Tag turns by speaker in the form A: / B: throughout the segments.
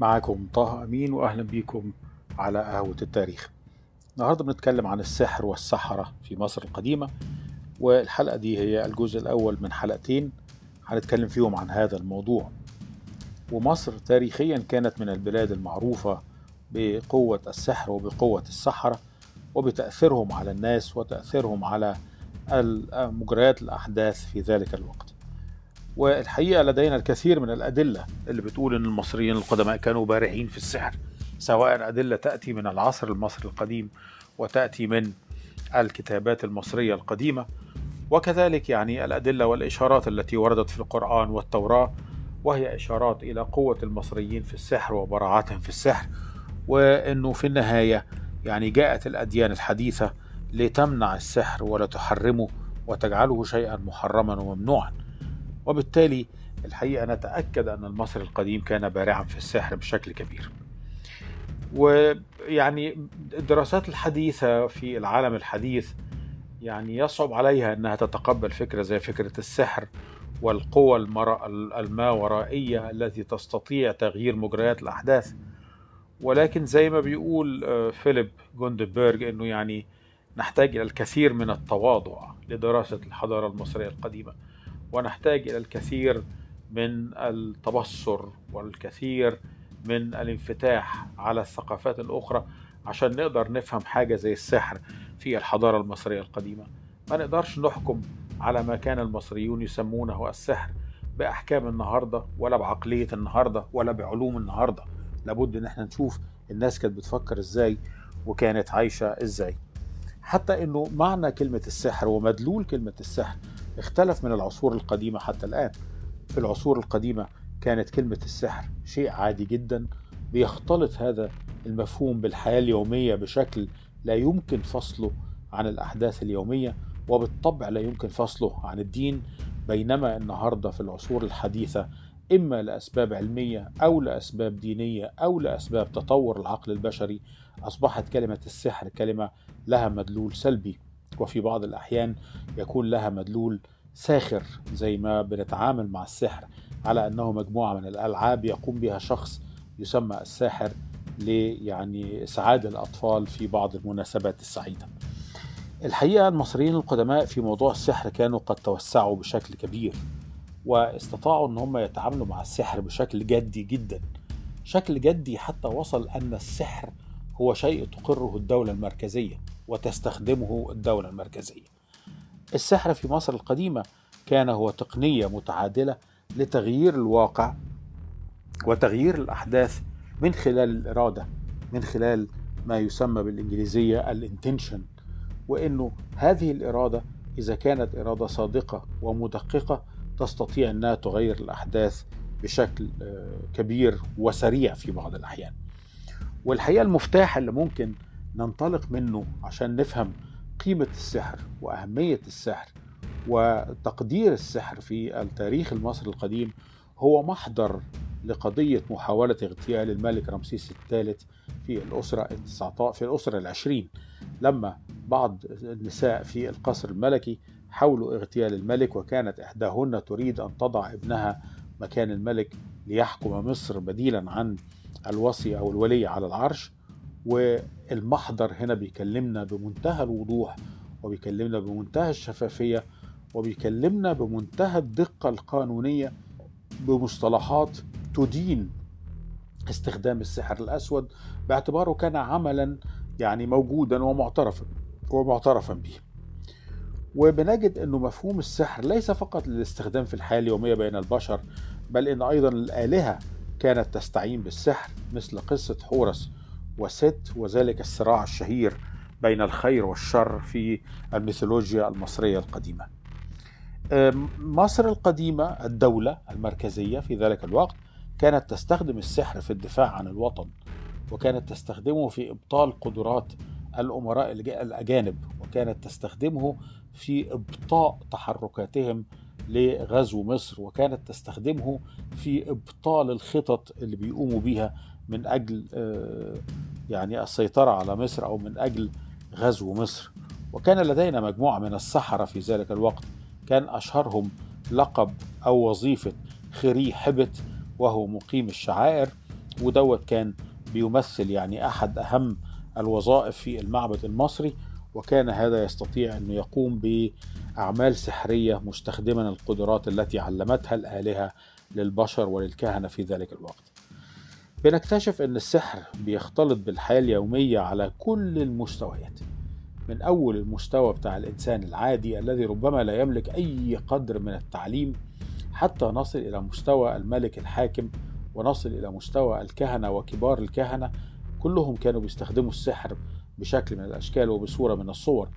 A: معاكم طه أمين وأهلا بيكم على قهوة التاريخ. النهاردة بنتكلم عن السحر والسحرة في مصر القديمة والحلقة دي هي الجزء الأول من حلقتين هنتكلم فيهم عن هذا الموضوع. ومصر تاريخيا كانت من البلاد المعروفة بقوة السحر وبقوة السحرة وبتأثيرهم على الناس وتأثيرهم على مجريات الأحداث في ذلك الوقت. والحقيقة لدينا الكثير من الأدلة اللي بتقول أن المصريين القدماء كانوا بارعين في السحر سواء أدلة تأتي من العصر المصري القديم وتأتي من الكتابات المصرية القديمة. وكذلك يعني الأدلة والإشارات التي وردت في القرآن والتوراة وهي إشارات إلى قوة المصريين في السحر وبراعتهم في السحر وأنه في النهاية يعني جاءت الأديان الحديثة لتمنع السحر ولا تحرمه وتجعله شيئا محرما وممنوعا. وبالتالي الحقيقة نتأكد أن المصري القديم كان بارعا في السحر بشكل كبير. ويعني الدراسات الحديثة في العالم الحديث يعني يصعب عليها أنها تتقبل فكرة زي فكرة السحر والقوى الماورائية التي تستطيع تغيير مجريات الأحداث. ولكن زي ما بيقول فيليب جوندبرج أنه يعني نحتاج إلى الكثير من التواضع لدراسة الحضارة المصرية القديمة. ونحتاج إلى الكثير من التبصر والكثير من الانفتاح على الثقافات الأخرى عشان نقدر نفهم حاجة زي السحر في الحضارة المصرية القديمة. ما نقدرش نحكم على ما كان المصريون يسمونه السحر بأحكام النهارده ولا بعقلية النهارده ولا بعلوم النهارده. لابد إن إحنا نشوف الناس كانت بتفكر إزاي وكانت عايشة إزاي. حتى إنه معنى كلمة السحر ومدلول كلمة السحر اختلف من العصور القديمة حتى الآن. في العصور القديمة كانت كلمة السحر شيء عادي جدا بيختلط هذا المفهوم بالحياة اليومية بشكل لا يمكن فصله عن الأحداث اليومية وبالطبع لا يمكن فصله عن الدين بينما النهاردة في العصور الحديثة إما لأسباب علمية أو لأسباب دينية أو لأسباب تطور العقل البشري أصبحت كلمة السحر كلمة لها مدلول سلبي. وفي بعض الأحيان يكون لها مدلول ساخر زي ما بنتعامل مع السحر على أنه مجموعة من الألعاب يقوم بها شخص يسمى الساحر يعني إسعاد الأطفال في بعض المناسبات السعيدة. الحقيقة المصريين القدماء في موضوع السحر كانوا قد توسعوا بشكل كبير واستطاعوا أن هم يتعاملوا مع السحر بشكل جدي جدا. شكل جدي حتى وصل أن السحر هو شيء تقره الدولة المركزية. وتستخدمه الدولة المركزية. السحر في مصر القديمة كان هو تقنية متعادلة لتغيير الواقع وتغيير الأحداث من خلال الإرادة من خلال ما يسمى بالإنجليزية الإنتنشن وإنه هذه الإرادة إذا كانت إرادة صادقة ومدققة تستطيع أنها تغير الأحداث بشكل كبير وسريع في بعض الأحيان والحقيقة المفتاح اللي ممكن ننطلق منه عشان نفهم قيمة السحر وأهمية السحر وتقدير السحر في التاريخ المصري القديم هو محضر لقضية محاولة اغتيال الملك رمسيس الثالث في الأسرة في الأسرة العشرين. لما بعض النساء في القصر الملكي حاولوا اغتيال الملك وكانت إحداهن تريد أن تضع ابنها مكان الملك ليحكم مصر بديلا عن الوصي أو الولي على العرش والمحضر هنا بيكلمنا بمنتهى الوضوح وبيكلمنا بمنتهى الشفافية وبيكلمنا بمنتهى الدقة القانونية بمصطلحات تدين استخدام السحر الأسود باعتباره كان عملا يعني موجودا ومعترفا ومعترفا به. وبنجد أنه مفهوم السحر ليس فقط للاستخدام في الحياة اليومية بين البشر بل أن أيضا الآلهة كانت تستعين بالسحر مثل قصة حورس. وست وذلك الصراع الشهير بين الخير والشر في الميثولوجيا المصرية القديمة. مصر القديمة الدولة المركزية في ذلك الوقت كانت تستخدم السحر في الدفاع عن الوطن وكانت تستخدمه في إبطال قدرات الأمراء الأجانب وكانت تستخدمه في إبطاء تحركاتهم لغزو مصر وكانت تستخدمه في إبطال الخطط اللي بيقوموا بيها من أجل يعني السيطرة على مصر أو من أجل غزو مصر. وكان لدينا مجموعة من السحرة في ذلك الوقت. كان أشهرهم لقب أو وظيفة خري حبت وهو مقيم الشعائر. ودوت كان بيمثل يعني أحد أهم الوظائف في المعبد المصري. وكان هذا يستطيع أن يقوم بأعمال سحرية مستخدما القدرات التي علمتها الآلهة للبشر وللكهنة في ذلك الوقت. بنكتشف أن السحر بيختلط بالحياة اليومية على كل المستويات من أول المستوى بتاع الإنسان العادي الذي ربما لا يملك أي قدر من التعليم حتى نصل إلى مستوى الملك الحاكم ونصل إلى مستوى الكهنة وكبار الكهنة. كلهم كانوا بيستخدموا السحر بشكل من الأشكال وبصورة من الصور.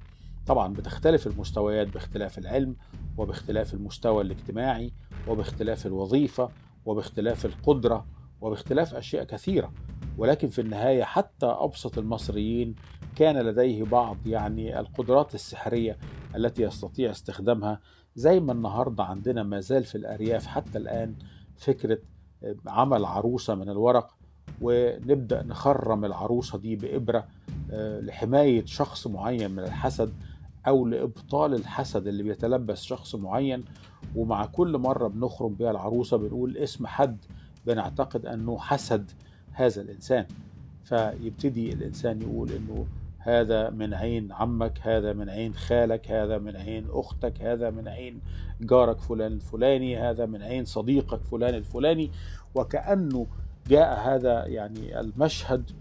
A: طبعا بتختلف المستويات باختلاف العلم وباختلاف المستوى الاجتماعي وباختلاف الوظيفة وباختلاف القدرة وباختلاف أشياء كثيرة. ولكن في النهاية حتى أبسط المصريين كان لديه بعض يعني القدرات السحرية التي يستطيع استخدامها. زي ما النهاردة عندنا ما زال في الأرياف حتى الآن فكرة عمل عروسة من الورق. ونبدأ نخرم العروسة دي بإبرة لحماية شخص معين من الحسد أو لإبطال الحسد اللي بيتلبس شخص معين. ومع كل مرة بنخرم بها العروسة بنقول اسم حد بنعتقد أنه حسد هذا الإنسان. فيبتدي الإنسان يقول أنه هذا من عين عمك هذا من عين خالك هذا من عين أختك هذا من عين جارك فلان الفلاني هذا من عين صديقك فلان الفلاني. وكأنه جاء هذا يعني المشهد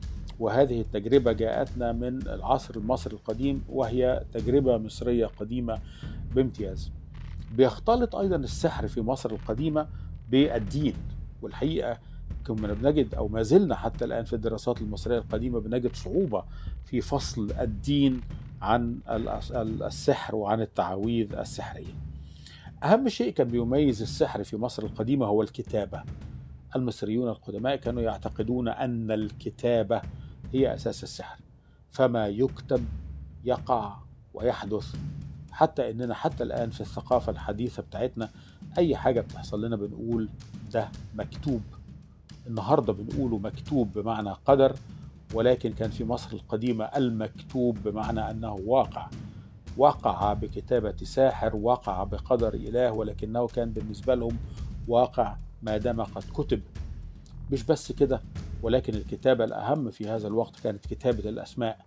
A: وهذه التجربة جاءتنا من العصر المصري القديم وهي تجربة مصرية قديمة بامتياز. بيختلط أيضا السحر في مصر القديمة بالدين. والحقيقة كنا بنجد أو ما زلنا حتى الآن في الدراسات المصرية القديمة بنجد صعوبة في فصل الدين عن السحر وعن التعاويذ السحرية. أهم شيء كان بيميز السحر في مصر القديمة هو الكتابة. المصريون القدماء كانوا يعتقدون أن الكتابة هي أساس السحر. فما يكتب يقع ويحدث. حتى إننا حتى الآن في الثقافة الحديثة بتاعتنا أي حاجة بتحصل لنا بنقول ده مكتوب. النهارده بنقوله مكتوب بمعنى قدر ولكن كان في مصر القديمة المكتوب بمعنى أنه واقع. وقع بكتابة ساحر وقع بقدر إله ولكنه كان بالنسبة لهم واقع ما دام قد كتب. مش بس كده ولكن الكتابة الأهم في هذا الوقت كانت كتابة الأسماء.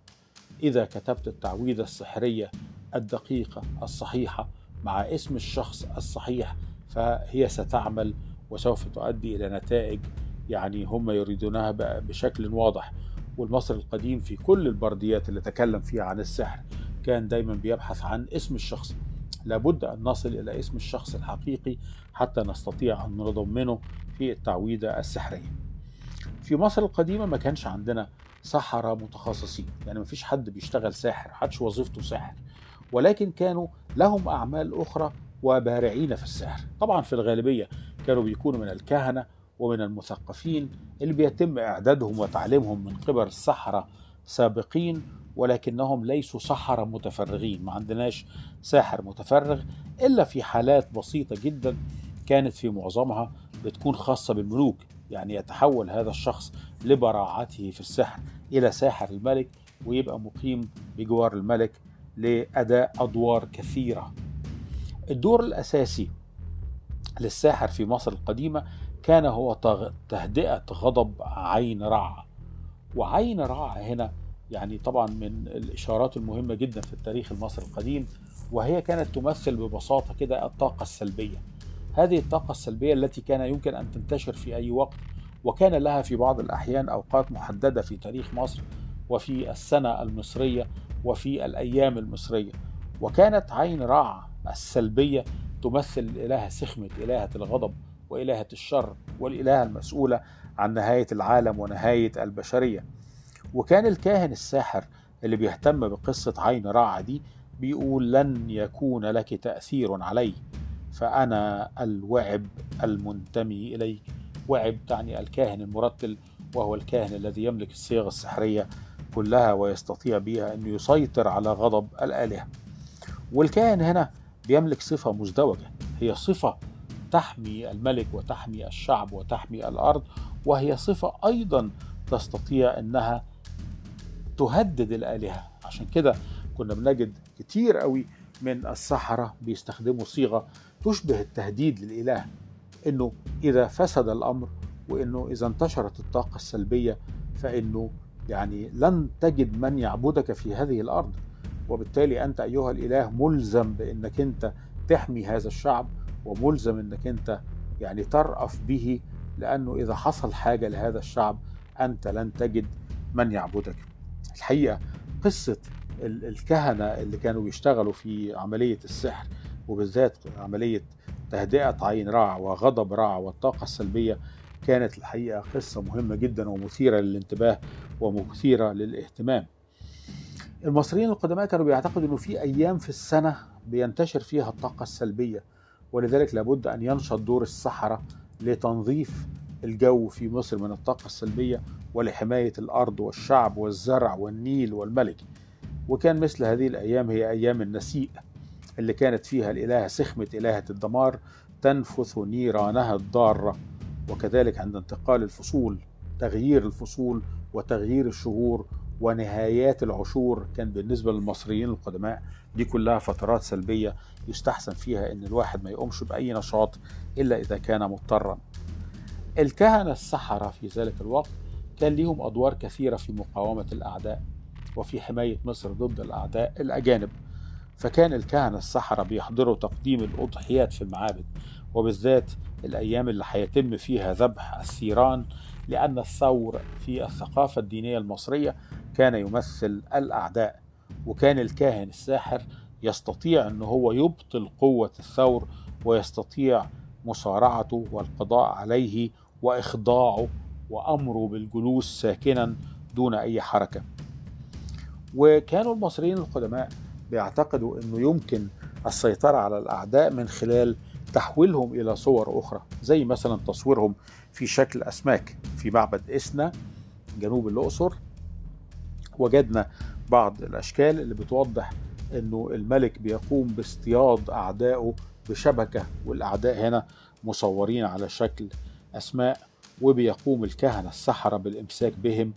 A: إذا كتبت التعويذة السحرية الدقيقة الصحيحة مع اسم الشخص الصحيح فهي ستعمل وسوف تؤدي إلى نتائج يعني هم يريدونها بشكل واضح. والمصري القديم في كل البرديات اللي تكلم فيها عن السحر كان دايما بيبحث عن اسم الشخص. لابد أن نصل إلى اسم الشخص الحقيقي حتى نستطيع أن نضمنه في التعويذة السحرية في مصر القديمة ما كانش عندنا سحرة متخصصين يعني ما فيش حد بيشتغل ساحر حدش وظيفته ساحر ولكن كانوا لهم أعمال أخرى وبارعين في السحر طبعا في الغالبية كانوا بيكونوا من الكهنة ومن المثقفين اللي بيتم إعدادهم وتعليمهم من قبل السحرة سابقين ولكنهم ليسوا سحرة متفرغين. ما عندناش ساحر متفرغ إلا في حالات بسيطة جدا كانت في معظمها بتكون خاصة بالملوك يعني يتحول هذا الشخص لبراعته في السحر إلى ساحر الملك ويبقى مقيم بجوار الملك لأداء أدوار كثيرة. الدور الأساسي للساحر في مصر القديمة كان هو تهدئة غضب عين رع وعين رع هنا يعني طبعا من الإشارات المهمة جدا في التاريخ المصري القديم وهي كانت تمثل ببساطة كده الطاقة السلبية. هذه الطاقة السلبية التي كان يمكن أن تنتشر في أي وقت وكان لها في بعض الأحيان أوقات محددة في تاريخ مصر وفي السنة المصرية وفي الأيام المصرية. وكانت عين رع السلبية تمثل الإلهة سخمة إلهة الغضب وإلهة الشر والإلهة المسؤولة عن نهاية العالم ونهاية البشرية. وكان الكاهن الساحر اللي بيهتم بقصة عين رع دي بيقول لن يكون لك تأثير علي فأنا الوعب المنتمي إليك وعب تعني الكاهن المرتل وهو الكاهن الذي يملك الصيغ السحرية كلها ويستطيع بها أن يسيطر على غضب الآلهة. والكاهن هنا بيملك صفة مزدوجة. هي صفة تحمي الملك وتحمي الشعب وتحمي الأرض وهي صفة أيضا تستطيع أنها تهدد الآلهة. عشان كده كنا بنجد كتير قوي من السحرة بيستخدموا صيغة تشبه التهديد للإله إنه إذا فسد الأمر وإنه إذا انتشرت الطاقة السلبية فإنه يعني لن تجد من يعبدك في هذه الأرض. وبالتالي أنت أيها الإله ملزم بإنك أنت تحمي هذا الشعب وملزم إنك أنت يعني ترأف به لأنه إذا حصل حاجة لهذا الشعب أنت لن تجد من يعبدك. الحقيقة قصة الكهنة اللي كانوا بيشتغلوا في عملية السحر وبالذات عملية تهدئة عين رع وغضب رع والطاقة السلبية كانت الحقيقة قصة مهمة جدا ومثيرة للانتباه ومثيرة للاهتمام. المصريين القدماء كانوا بيعتقدوا إنه في أيام في السنة بينتشر فيها الطاقة السلبية ولذلك لابد أن ينشط دور السحره لتنظيف الجو في مصر من الطاقة السلبية ولحماية الأرض والشعب والزرع والنيل والملك. وكان مثل هذه الأيام هي أيام النسيء اللي كانت فيها الالهه سخمة إلهة الدمار تنفث نيرانها الضارة وكذلك عند انتقال الفصول تغيير الفصول وتغيير الشهور ونهايات العشور كان بالنسبة للمصريين القدماء دي كلها فترات سلبية يستحسن فيها إن الواحد ما يقومش بأي نشاط إلا إذا كان مضطرا. الكهنة السحرة في ذلك الوقت كان لهم أدوار كثيرة في مقاومة الأعداء وفي حماية مصر ضد الأعداء الأجانب. فكان الكهنة السحرة بيحضروا تقديم الأضحيات في المعابد وبالذات الأيام اللي هيتم فيها ذبح الثيران لأن الثور في الثقافة الدينية المصرية كان يمثل الأعداء. وكان الكاهن الساحر يستطيع أن هو يبطل قوة الثور ويستطيع مصارعته والقضاء عليه وإخضاعه وأمره بالجلوس ساكنا دون أي حركة. وكانوا المصريين القدماء بيعتقدوا أنه يمكن السيطرة على الأعداء من خلال تحويلهم إلى صور أخرى زي مثلا تصويرهم في شكل أسماك في معبد إسنا جنوب الأقصر. وجدنا بعض الأشكال اللي بتوضح أنه الملك بيقوم باصطياد أعدائه بشبكة والأعداء هنا مصورين على شكل أسماء وبيقوم الكهنة السحرة بالإمساك بهم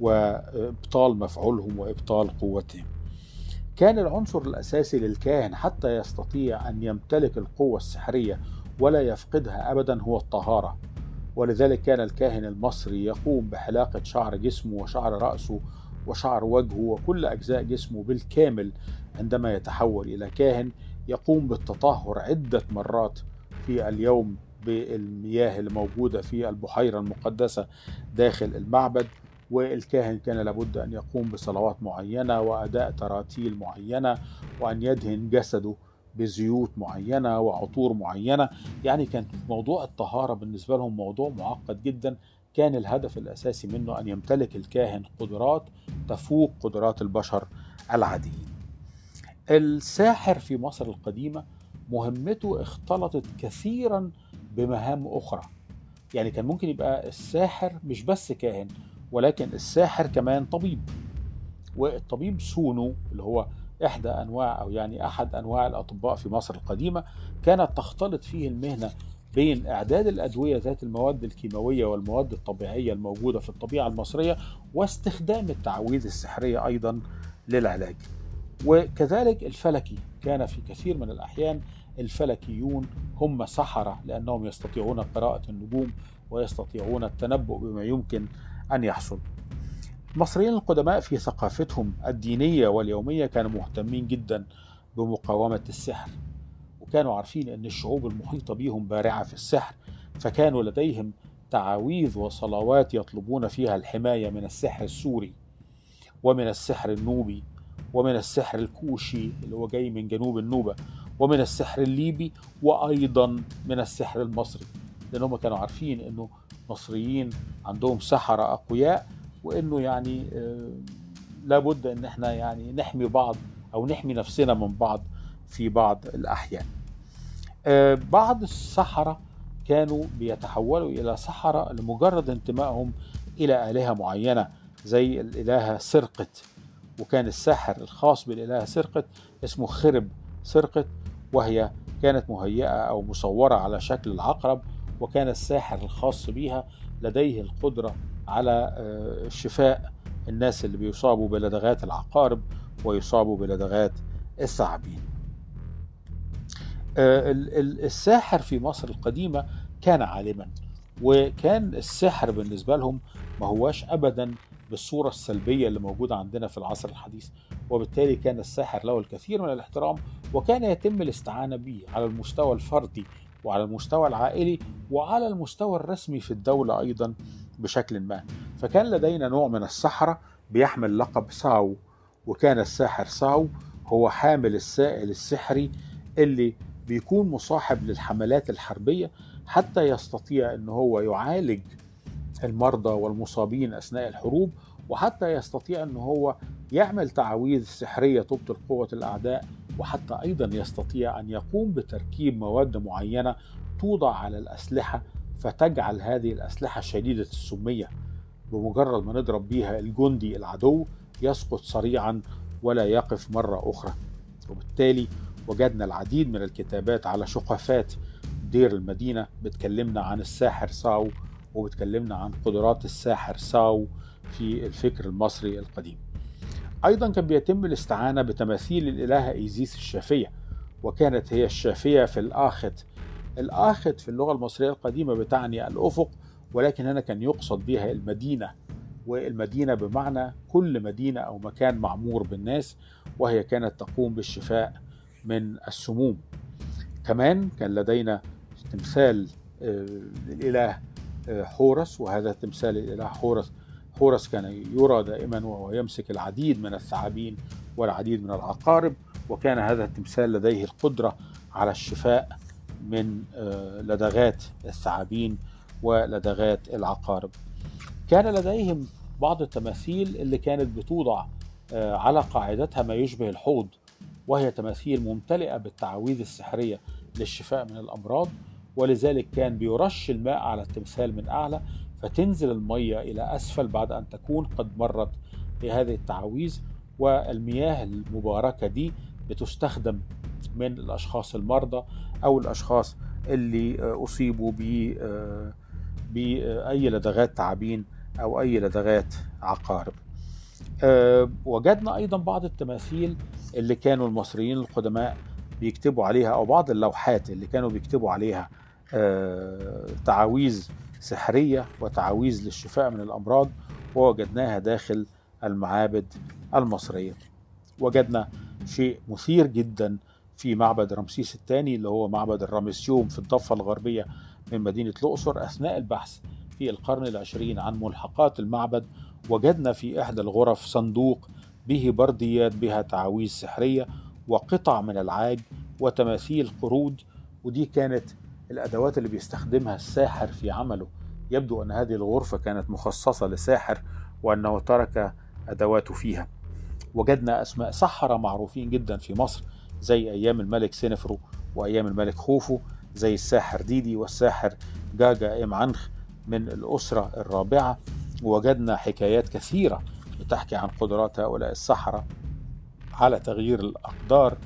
A: وإبطال مفعولهم وإبطال قوتهم. كان العنصر الأساسي للكاهن حتى يستطيع أن يمتلك القوة السحرية ولا يفقدها أبدا هو الطهارة. ولذلك كان الكاهن المصري يقوم بحلاقة شعر جسمه وشعر رأسه وشعر وجهه وكل أجزاء جسمه بالكامل عندما يتحول إلى كاهن يقوم بالتطهر عدة مرات في اليوم بالمياه الموجودة في البحيرة المقدسة داخل المعبد والكاهن كان لابد أن يقوم بصلوات معينة وأداء تراتيل معينة وأن يدهن جسده بزيوت معينة وعطور معينة. يعني كان موضوع الطهارة بالنسبة لهم موضوع معقد جدا. كان الهدف الأساسي منه أن يمتلك الكاهن قدرات تفوق قدرات البشر العاديين. الساحر في مصر القديمة مهمته اختلطت كثيرا بمهام أخرى. يعني كان ممكن يبقى الساحر مش بس كاهن ولكن الساحر كمان طبيب. والطبيب سونو اللي هو إحدى أنواع أو يعني أحد أنواع الأطباء في مصر القديمة كانت تختلط فيه المهنة بين إعداد الأدوية ذات المواد الكيماوية والمواد الطبيعية الموجودة في الطبيعة المصرية واستخدام التعويذ السحرية أيضا للعلاج. وكذلك الفلكي كان في كثير من الأحيان الفلكيون هم سحرة لأنهم يستطيعون قراءة النجوم ويستطيعون التنبؤ بما يمكن أن يحصل. المصريين القدماء في ثقافتهم الدينية واليومية كانوا مهتمين جدا بمقاومة السحر وكانوا عارفين أن الشعوب المحيطة بهم بارعة في السحر فكانوا لديهم تعاويذ وصلوات يطلبون فيها الحماية من السحر السوري ومن السحر النوبي ومن السحر الكوشي اللي هو جاي من جنوب النوبة ومن السحر الليبي وأيضا من السحر المصري. لأنهم كانوا عارفين أنه مصريين عندهم سحرة أقوياء وأنه يعني لابد أن إحنا يعني نحمي بعض أو نحمي نفسنا من بعض في بعض الأحيان. بعض السحرة كانوا بيتحولوا إلى سحرة لمجرد انتمائهم إلى آلهة معينة زي الإلهة سرقت وكان الساحر الخاص بالإلهة سرقت اسمه خرب سرقت وهي كانت مهيئة أو مصورة على شكل العقرب وكان الساحر الخاص بها لديه القدرة على شفاء الناس اللي بيصابوا بلدغات العقارب ويصابوا بلدغات الثعابين. الساحر في مصر القديمة كان عالما وكان السحر بالنسبة لهم ما هواش أبدا بالصورة السلبية اللي موجودة عندنا في العصر الحديث وبالتالي كان الساحر له الكثير من الاحترام وكان يتم الاستعانة به على المستوى الفردي وعلى المستوى العائلي وعلى المستوى الرسمي في الدولة أيضا بشكل ما. فكان لدينا نوع من السحرة بيحمل لقب ساو وكان الساحر ساو هو حامل السائل السحري اللي بيكون مصاحب للحملات الحربية حتى يستطيع أن هو يعالج المرضى والمصابين أثناء الحروب وحتى يستطيع أن هو يعمل تعاويذ سحرية تبطل قوة الأعداء وحتى أيضا يستطيع أن يقوم بتركيب مواد معينة توضع على الأسلحة فتجعل هذه الأسلحة شديدة السمية. بمجرد ما نضرب بيها الجندي العدو يسقط سريعا ولا يقف مرة أخرى. وبالتالي وجدنا العديد من الكتابات على شقفات دير المدينة بتكلمنا عن الساحر ساو وبتكلمنا عن قدرات الساحر ساو في الفكر المصري القديم. أيضا كان بيتم الاستعانة بتماثيل الإلهة إيزيس الشافية وكانت هي الشافية في الآخت. الآخت في اللغة المصرية القديمة بتعني الأفق ولكن هنا كان يقصد بها المدينة والمدينة بمعنى كل مدينة أو مكان معمور بالناس وهي كانت تقوم بالشفاء من السموم. كمان كان لدينا تمثال الإله حورس وهذا تمثال الإله حورس. حورس كان يرى دائما وهو يمسك العديد من الثعابين والعديد من العقارب وكان هذا التمثال لديه القدرة على الشفاء من لدغات الثعابين ولدغات العقارب. كان لديهم بعض التماثيل اللي كانت بتوضع على قاعدتها ما يشبه الحوض وهي تماثيل ممتلئة بالتعاويذ السحرية للشفاء من الأمراض ولذلك كان بيرش الماء على التمثال من أعلى فتنزل المية إلى أسفل بعد أن تكون قد مرت بهذه التعاويذ والمياه المباركة دي بتستخدم من الأشخاص المرضى أو الأشخاص اللي أصيبوا بأي لدغات تعابين أو أي لدغات عقارب. وجدنا أيضا بعض التماثيل اللي كانوا المصريين القدماء بيكتبوا عليها أو بعض اللوحات اللي كانوا بيكتبوا عليها تعاويذ سحرية وتعاويذ للشفاء من الأمراض ووجدناها داخل المعابد المصرية. وجدنا شيء مثير جدا في معبد رمسيس الثاني اللي هو معبد الرامسيوم في الضفة الغربية من مدينة الأقصر أثناء البحث في القرن العشرين عن ملحقات المعبد. وجدنا في إحدى الغرف صندوق به برديات بها تعاويذ سحرية وقطع من العاج وتماثيل قرود ودي كانت الأدوات اللي بيستخدمها الساحر في عمله. يبدو أن هذه الغرفة كانت مخصصة لساحر وأنه ترك أدواته فيها. وجدنا أسماء سحرة معروفين جدا في مصر زي أيام الملك سينفرو وأيام الملك خوفو زي الساحر ديدي والساحر جاجا إم عنخ من الأسرة الرابعة. ووجدنا حكايات كثيرة بتحكي عن قدرات هؤلاء السحرة على تغيير الأقدار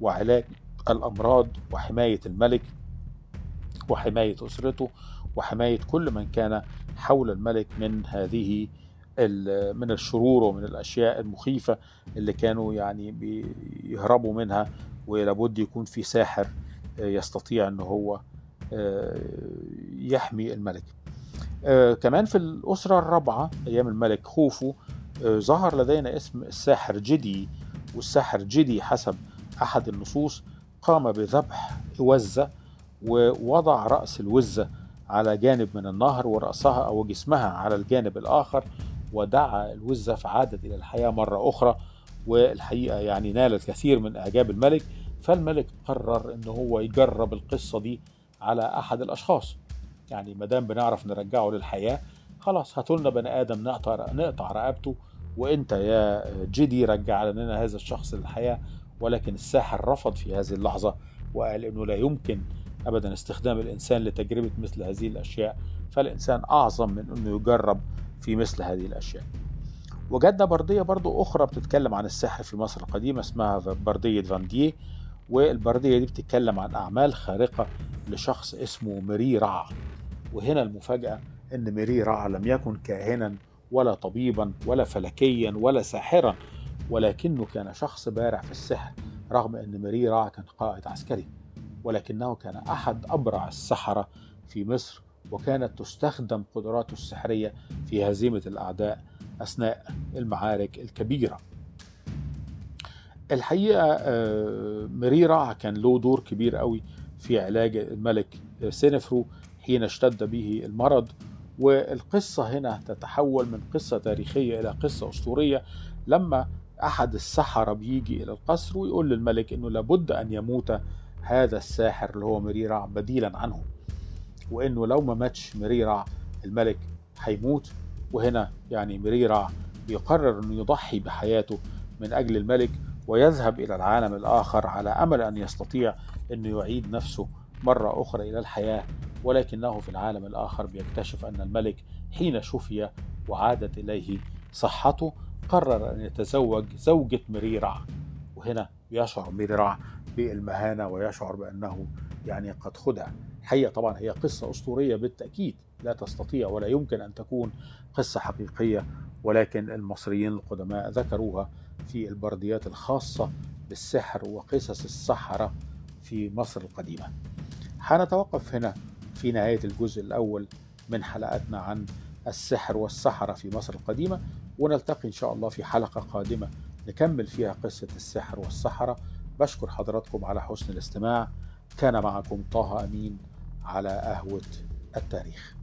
A: وعلاج الأمراض وحماية الملك. وحماية أسرته وحماية كل من كان حول الملك من هذه من الشرور ومن الأشياء المخيفة اللي كانوا يعني بيهربوا منها ولابد يكون في ساحر يستطيع أنه هو يحمي الملك. كمان في الأسرة الرابعة أيام الملك خوفو ظهر لدينا اسم الساحر جدي والساحر جدي حسب أحد النصوص قام بذبح وزة ووضع رأس الوزة على جانب من النهر ورأسها أو جسمها على الجانب الآخر ودعا الوزة فعادت إلى الحياة مرة أخرى والحقيقة يعني نالت كثير من إعجاب الملك. فالملك قرر أنه هو يجرب القصة دي على أحد الأشخاص. يعني ما دام بنعرف نرجعه للحياة خلاص هاتوا لنا بني آدم نقطع نقطع رقبته وأنت يا جدي رجع لنا هذا الشخص للحياة ولكن الساحر رفض في هذه اللحظة وقال أنه لا يمكن ابدا استخدام الإنسان لتجربة مثل هذه الأشياء فالإنسان أعظم من إنه يجرب في مثل هذه الأشياء. وجدنا بردية برضو أخرى بتتكلم عن السحر في مصر القديمة اسمها بردية فانديه والبردية دي بتتكلم عن أعمال خارقة لشخص اسمه مري رع وهنا المفاجأة إن مري رع لم يكن كاهنا ولا طبيبا ولا فلكيا ولا ساحرا ولكنه كان شخص بارع في السحر رغم إن مري رع كان قائد عسكري. ولكنه كان أحد أبرع السحرة في مصر وكانت تستخدم قدراته السحرية في هزيمة الأعداء أثناء المعارك الكبيرة. الحقيقة مريرع كان له دور كبير قوي في علاج الملك سينفرو حين اشتد به المرض. والقصة هنا تتحول من قصة تاريخية إلى قصة أسطورية. لما أحد السحرة بيجي إلى القصر ويقول للملك إنه لابد أن يموت هذا الساحر اللي هو مريرع بديلا عنه وإنه لو ما ماتش مريرع الملك هيموت. وهنا يعني مريرع بيقرر إنه يضحي بحياته من أجل الملك ويذهب إلى العالم الآخر على أمل أن يستطيع أنه يعيد نفسه مرة أخرى إلى الحياة. ولكنه في العالم الآخر بيكتشف أن الملك حين شفي وعادت إليه صحته قرر أن يتزوج زوجة مريرع وهنا يشعر مريرع بالمهانة ويشعر بأنه يعني قد خدع. الحقيقة طبعا هي قصة أسطورية بالتأكيد لا تستطيع ولا يمكن أن تكون قصة حقيقية ولكن المصريين القدماء ذكروها في البرديات الخاصة بالسحر وقصص السحرة في مصر القديمة. حنتوقف هنا في نهاية الجزء الأول من حلقتنا عن السحر والسحرة في مصر القديمة ونلتقي إن شاء الله في حلقة قادمة نكمل فيها قصة السحر والسحرة بشكر حضراتكم على حسن الاستماع. كان معكم طه أمين على قهوة التاريخ.